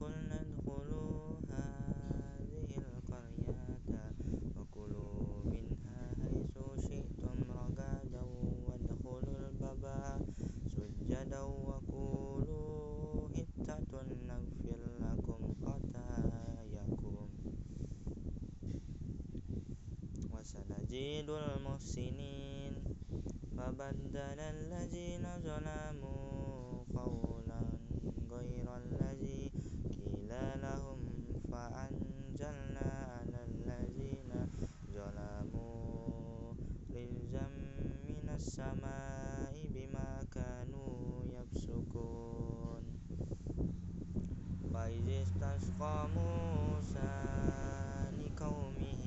قلنا ادخلوا هذه القرية وكلوا منها حيث شئتم رغدا وادخلوا الباب سجدا وقولوا حتة نغفر لكم خطاياكم. وسنزيد المحسنين. فبدل الذين ظلموا قولا غير الذي استسقى موسى لقومه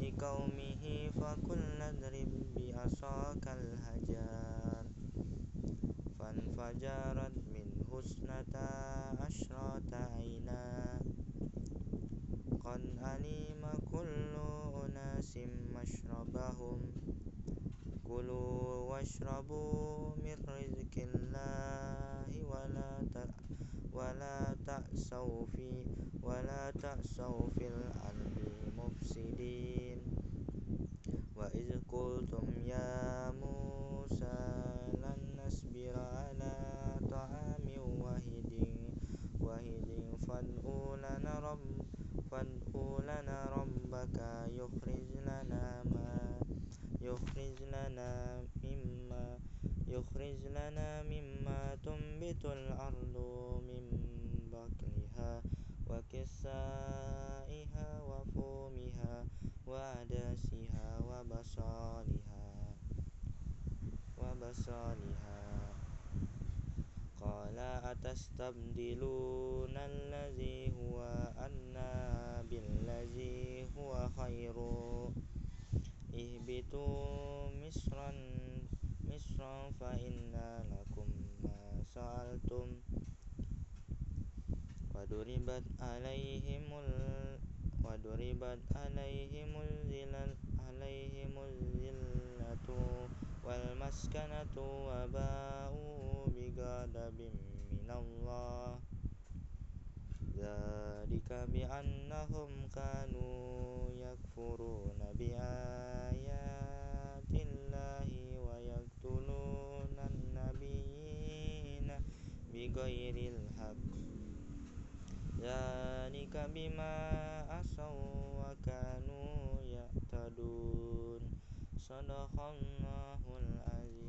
لقومه فقل اضرب بعصاك الحجر فانفجرت منه اثنتا عشرة عينا. قد علم كل أناس مشربهم. كلوا واشربوا من رزق الله ولا ولا تأسوا في ولا تأسوا في الأرض مفسدين. وإذ قلتم يا موسى لن نصبر على طعام واحد. واحد فادع لنا رب فادع لنا ربك يخرج لنا ما يخرج لنا مما يخرج لنا مما تنبت الأرض من بقلها وكسائها وفومها وعدسها وبصالها وبصالها. قال أتستبدلون الذي هو أدنى بالذي هو خير؟ اهبطوا مصرا مصرا فإن لكم ما سألتم. وضربت عليهم وضربت عليهم الذلة عليهم الذلة والمسكنة وباءوا بغضب من الله. ذلك بأنهم كانوا يكفرون. dzalika bima asaw wa kanu ya'tadun. Sadaqallahul azim.